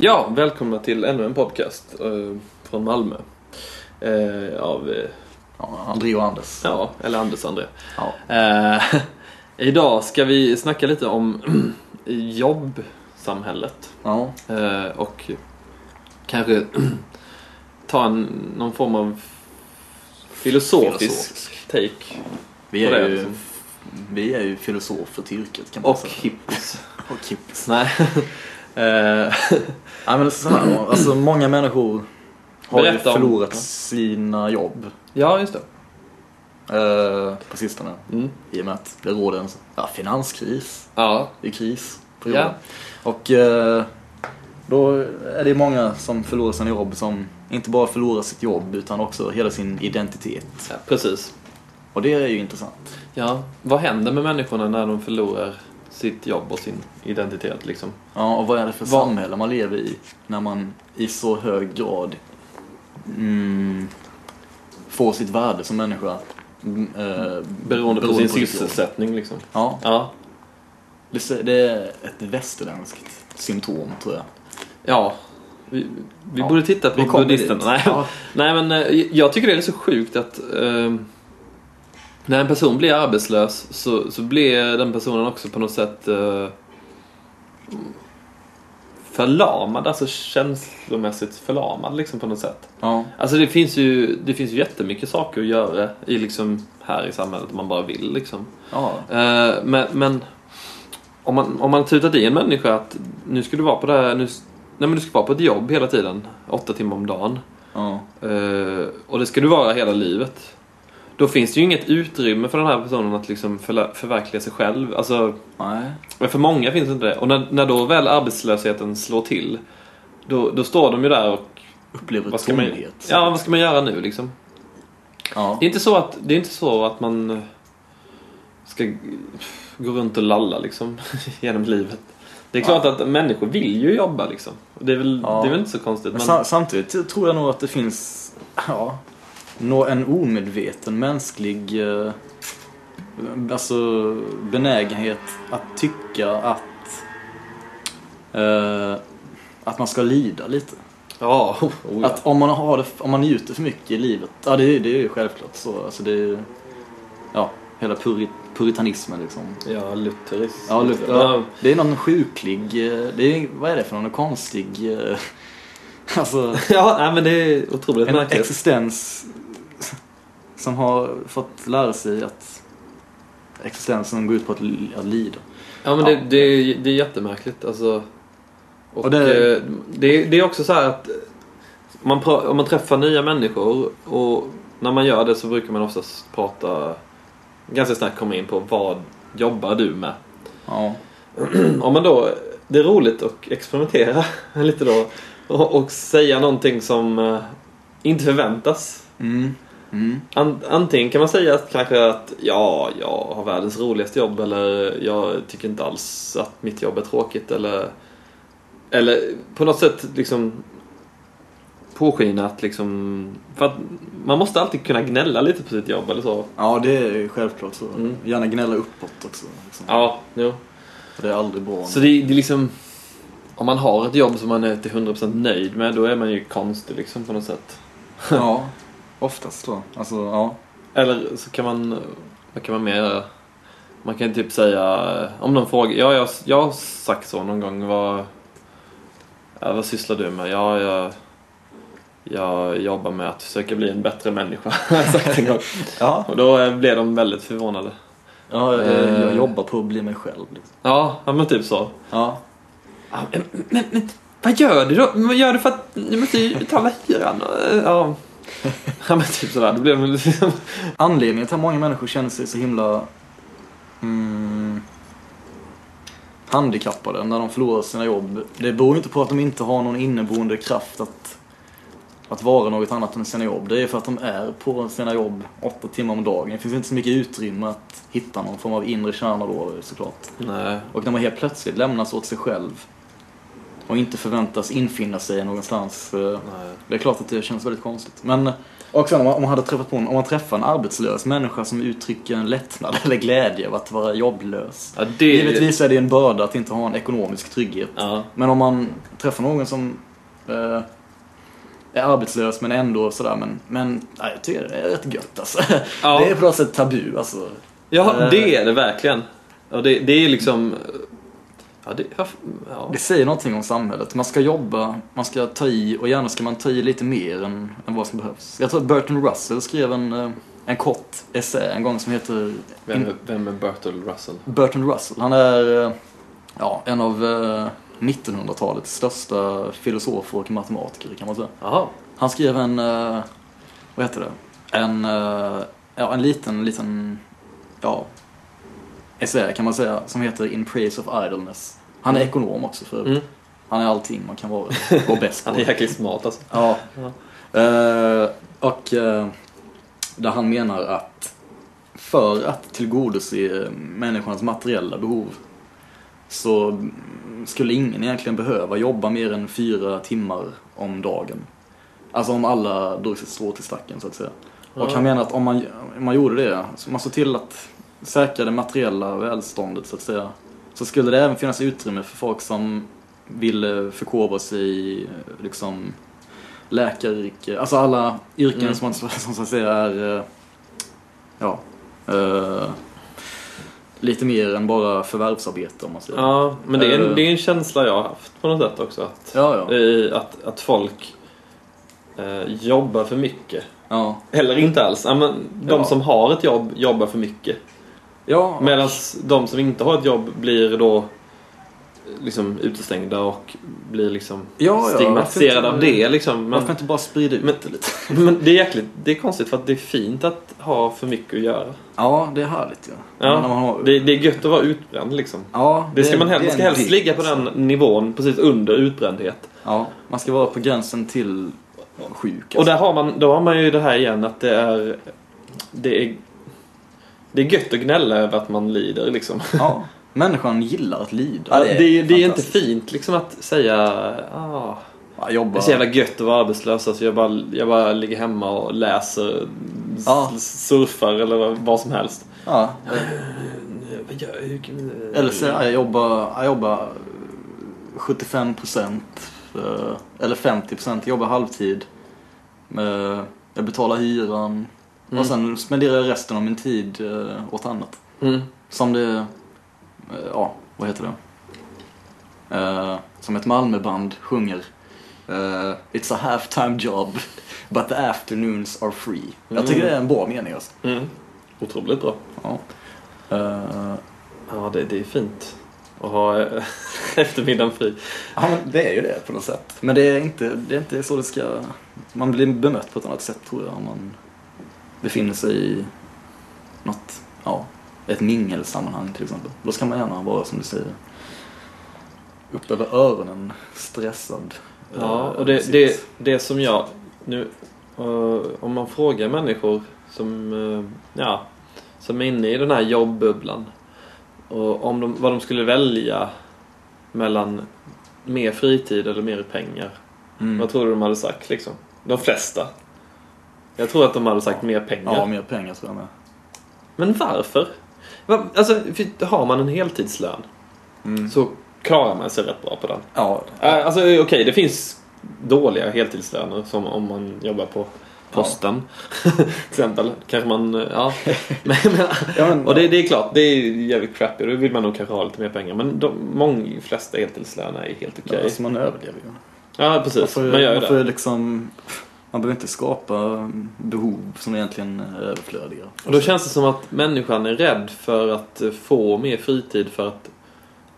Ja, välkomna till ännu en podcast eh, från Malmö. Eh, av, eh, Ja, André och Anders. ja, eller Anders André. Ja. Eh, idag ska vi snacka lite om jobbsamhället. Ja. Eh, och kanske ta en, någon form av filosofisk, Filosofisk. take. Vi, På är det, ju, liksom. vi är ju filosofer till yrket kan man Och säga. hippies. Och hippies. Nej. eh, Ja, men så här, alltså, många människor har ju Berätta om- förlorat sina jobb ja, just det. eh, på sistone. Mm. I och med att det råder en ja, finanskris. Ja, är kris på Ja. jorden. Och eh, då är det många som förlorar sina jobb som inte bara förlorar sitt jobb utan också hela sin identitet. ja, precis. Och det är ju intressant. Ja, vad händer med människorna när de förlorar sitt jobb och sin identitet liksom? Ja, och vad är det för Vad- samhälle man lever i när man i så hög grad mm, får sitt värde som människa mm, eh, Beroende, på sin jobb. sysselsättning liksom. Ja, Ja. det det är ett västerländskt symptom tror jag. Ja. Vi, vi Ja. borde titta på buddhisterna. Nej. Ja. Nej men eh, jag tycker det är så sjukt att eh, när en person blir arbetslös så, så blir den personen också på något sätt eh, förlamad, alltså känslomässigt förlamad liksom på något sätt. Ja, Alltså det finns ju, det finns ju jättemycket saker att göra i liksom här i samhället om man bara vill liksom. ja, Eh, men men om, man, om man tutat i en människa att nu ska du vara på det här, nu, nej men du ska vara på ett jobb hela tiden, åtta timmar om dagen. ja, Eh, och det ska du vara hela livet. Då finns det ju inget utrymme för den här personen att liksom förverkliga sig själv. Alltså, nej, men för många finns inte det. Och när, när då väl arbetslösheten slår till, då, då står de ju där och upplever vad ska, man, tomhet. ja, vad ska man göra nu liksom? ja. Det är inte så att, det är inte så att man eh, ska gå runt och lalla liksom genom livet. Det är klart att människor vill ju jobba liksom. Det är väl, Ja. det är väl inte så konstigt. Men Men, sa- samtidigt tror jag nog att det finns ja, nå- en omedveten mänsklig eh, alltså, benägenhet att tycka att eh, att man ska lida lite. ja, oh, ja. Att om man, har det, om man njuter för mycket i livet, ja det, är- det är ju självklart så. Alltså det är, ja, hela purit, puritanismen liksom. ja, lutherism. Ja, Luther, ja, det är någon sjuklig, eh, det är, vad är det för någon konstig, eh, alltså ja, nej, men det är otroligt en märkligt. existens som har fått lära sig att existensen går ut på att, att lida. Ja, men Ja. Det, det, är, det är jättemärkligt. Alltså, och Och det- eh, det, det är också så här att man, om man träffar nya människor och när man gör det så brukar man oftast prata ganska snabbt komma in på vad jobbar du med? Ja, Om man då, det är roligt att experimentera lite då och, och säga någonting som eh, inte förväntas. mm. Mm. An, antingen kan man säga att, kanske att ja, jag har världens roligaste jobb eller jag tycker inte alls att mitt jobb är tråkigt eller eller på något sätt liksom påskina att liksom för att man måste alltid kunna gnälla lite på sitt jobb eller så. ja det är självklart så. Mm. Gärna gnälla uppåt också. Liksom. Ja, jo. För det är aldrig bra. Så det, det är liksom om man har ett jobb som man är till 100% nöjd med då är man ju konstig liksom på något sätt. Ja, oftast då. Alltså, ja. Eller så kan man, vad kan man mer göra? Man kan typ säga, om någon frågar, ja jag, jag har sagt så någon gång, vad, ja, vad sysslar du med? Ja, jag, jag jobbar med att försöka bli en bättre människa, har jag sagt en gång. Ja, Och då eh, blev de väldigt förvånade. ja jag, Eh. jag jobbar på att bli mig själv. Liksom. Ja, ja men typ så. Ja. Ja, men, men, men vad gör du då? Vad gör du för att, du måste ju betala hyran. eh, Ja. ja men typ sådär, då blev liksom, Anledningen till att många människor känner sig så himla mm, handikappade när de förlorar sina jobb. Det beror inte på att de inte har någon inneboende kraft att, att vara något annat än sina jobb. Det är för att de är på sina jobb åtta timmar om dagen. Det finns inte så mycket utrymme att hitta någon form av inre kärna då såklart. nej. Och när man helt plötsligt lämnas åt sig själv och inte förväntas infinna sig någonstans. Eh, Nej. Det är klart att det känns väldigt konstigt. Men och sen om man, om man hade träffat på en, om man träffar en arbetslös människa som uttrycker en lättnad eller glädje av att vara jobblös. Ja, det... Givetvis är det en börda att inte ha en ekonomisk trygghet. Ja. Men om man träffar någon som eh, är arbetslös men ändå sådär men, men nej, jag tycker det är rätt gött alltså. Ja. Det är på något sätt tabu alltså. Ja, Eh. det är det verkligen. Och det, det är liksom... Ja, det... Ja. Det säger någonting om samhället. Man ska jobba, man ska ta i och gärna ska man ta i lite mer än, än vad som behövs. Jag tror att Bertrand Russell skrev en, eh, en kort essä en gång som heter Vem, är- vem är Bertil Russell? Bertrand Russell. Han är eh, ja, en av eh, 1900-talets största filosofer och matematiker kan man säga. Jaha. Han skrev en, eh, vad heter det? En, eh, ja, en liten, liten, ja, essä kan man säga, som heter In Praise of Idleness. Han är ekonom också för. Mm. Han är allting man kan vara och bäst på. Han är jäkligt smart alltså. Ja. Ja. Eh, och eh, där han menar att för att tillgodose människans materiella behov så skulle ingen egentligen behöva jobba mer än fyra timmar om dagen. Alltså om alla drog sitt strå till stacken så att säga. Och Ja. han menar att om man, om man gjorde det, så man såg till att säkra det materiella välståndet så att säga, så skulle det även finnas utrymme för folk som ville förkovra sig i liksom läkaryrke, alltså alla yrken Mm. som, man, som så att säga är, eh, ja, eh, lite mer än bara förvärvsarbete om man säger. Ja, men det är, en, Eh. det är en känsla jag har haft på något sätt också. Att, Ja, ja. i- att, att folk eh, jobbar för mycket. Ja, Eller inte alls. Ja, men de som har ett jobb jobbar för mycket. Ja Medan de som inte har ett jobb blir då liksom utestängda och blir liksom Ja, ja, stigmatiserade av varför inte- det. Liksom. varför Men, inte bara sprida ut men- det lite? men det är jäkligt, det är konstigt för att det är fint att ha för mycket att göra. Ja, det är härligt ja. Ja, När man har, Det, det är gött att vara utbränd liksom. ja, Det ska man helst, det man ska helst ligga på alltså. den nivån precis under utbrändhet. Ja, man ska vara på gränsen till sjuk. Och där har man, då har man ju det här igen att det är det är det är gött att gnälla över att man lider liksom. Ja, människan gillar att lida. Ja, det, är, det är inte fint liksom att säga ah, Ja, det jobba. är så jävla gött att vara arbetslös. Alltså jag, bara, jag bara ligger hemma och läser, Ja. surfar eller vad, som helst. Ja. Jag? Eller så jag jobbar, jag jobbar 75 procent eller 50 procent. Jag jobbar halvtid. Eh, Jag betalar hyran. Mm. Och sen spenderar jag resten av min tid eh, åt annat. Mm. Som det, eh, ja, vad heter det? Eh, som ett Malmöband sjunger. eh, It's a half-time job, but the afternoons are free. Jag tycker det är en bra mening alltså. Mm. Otroligt bra. Ja. Eh, Ja, det, det är fint att ha eh, eftermiddagen fri. ja, men det är ju det på något sätt. Men det är inte, det är inte så det ska... Man blir bemött på ett annat sätt tror jag om man befinner sig i något, ja, ett mingelsammanhang till exempel. Då ska man gärna vara som du säger. Upp över öronen, stressad. Ja, Eh, och det, det, det som jag nu, eh, om man frågar människor som, eh, ja, som är inne i den här jobbbubblan och om de, vad de skulle välja mellan mer fritid eller mer pengar. Mm. Vad tror du de hade sagt liksom? De flesta. Jag tror att de hade sagt mer pengar. Ja, mer pengar tror jag med. Men varför? Va- Alltså, har man en heltidslön Mm. så klarar man sig rätt bra på den. Ja, Äh, Alltså okej, det finns dåliga heltidslöner som om man jobbar på posten. till exempel. Kanske man, eh, ja. men, men, Ja, men- och det, det är klart, det är jävligt crappy. Då vill man nog kanske ha lite mer pengar. Men de många flesta heltidslöner är helt okej. ja, alltså man överlever ju. Ja, precis. Man får, man gör ju man får det. ju liksom... Man behöver inte skapa behov som egentligen är överflödiga. Och då känns det som att människan är rädd för att eh, få mer fritid för att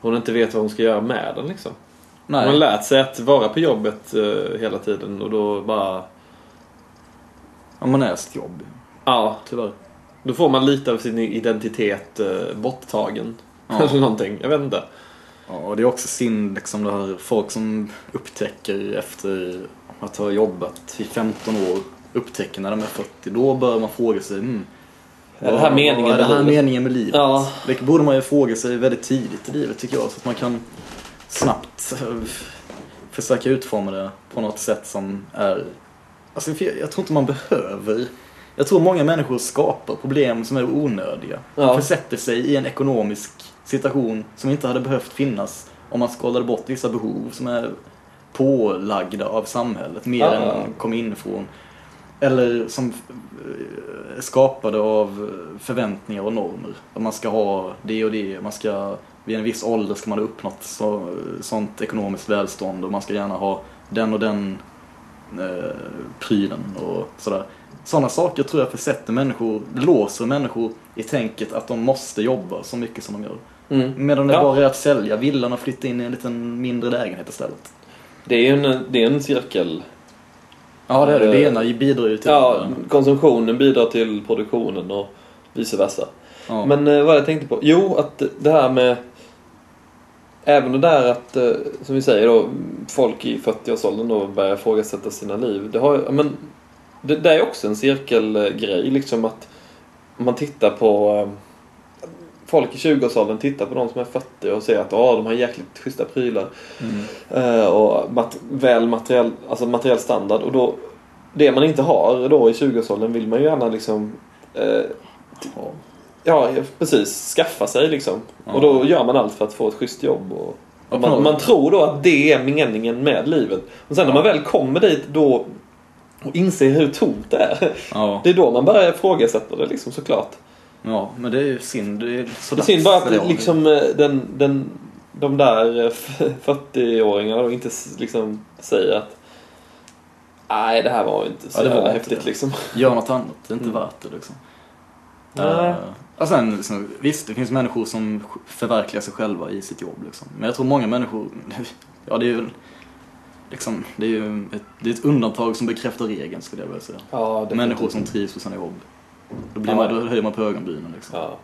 hon inte vet vad hon ska göra med den liksom. Hon har Nej, lärt sig att vara på jobbet eh, hela tiden och då bara... ja, man är sitt jobb. Ja, Tyvärr. Då får man lite av sin identitet eh, borttagen. Ja. Eller någonting. Jag vet inte. Ja, och det är också synd liksom det här folk som upptäcker efter att ha jobbat i 15 år upptäcker när de är 40. Då bör man fråga sig mm, Är det här meningen är det med här livet? meningen med livet? Ja. Det borde man ju fråga sig väldigt tidigt i livet tycker jag. Så att man kan snabbt eh, försöka utforma det på något sätt som är... Alltså jag, tror inte man behöver... Jag tror många människor skapar problem som är onödiga. Ja. Försätter sig i en ekonomisk situation som inte hade behövt finnas om man skalade bort vissa behov som är pålagda av samhället mer Ja. än kom inifrån. Eller som eh, är skapade av förväntningar och normer. Att man ska ha det och det, man ska vid en viss ålder ska man ha uppnått så, sånt ekonomiskt välstånd och man ska gärna ha den och den eh, prylen och sådär. Sådana saker tror jag försätter människor, låser människor i tänket att de måste jobba så mycket som de gör. Mm. Medan det Ja. bara är att sälja villan och flytta in i en liten mindre lägenhet istället. Det är ju en, det är en cirkel. Ja, det är det. Det Eh, ena bidrar ju till Ja, det konsumtionen bidrar till produktionen och vice versa. Ja. Men eh, vad jag tänkte på? Jo, att det här med... Även det där att, eh, som vi säger då, folk i 40-årsåldern då börjar ifrågasätta sina liv. Det, har, men, det, det är också en cirkelgrej, liksom att om man tittar på... Folk i 20-årsåldern tittar på de som är 40 och ser att oh, de har jäkligt schyssta prylar. Mm. Eh, och mat- väl materiell, alltså materiell standard. Och då, det man inte har då i 20-årsåldern vill man ju gärna liksom eh, Ja. Precis. Skaffa sig liksom. Ja. Och då gör man allt för att få ett schysst jobb. Och, och man, man tror då att det är meningen med livet. Och sen när man väl kommer dit då och inser hur tomt det är. Ja. Det är då man börjar ifrågasätta det liksom såklart. Ja, men det är ju synd. Det är så Det är synd bara att liksom eh, den, den, de där eh, 40-åringarna då inte liksom säger att Nej, det här var inte så Ja, det var häftigt det. liksom. Gör något annat. Det är inte Mm. värt det liksom. Nej. Uh, och sen, liksom, visst, det finns människor som förverkligar sig själva i sitt jobb. Liksom. Men jag tror många människor, ja det är ju liksom, det är ju ett, det är ett undantag som bekräftar regeln skulle jag vilja säga. Ja, Människor som trivs på sina jobb. Då, blir man, då höjer man på ögonbrynen liksom. Ja.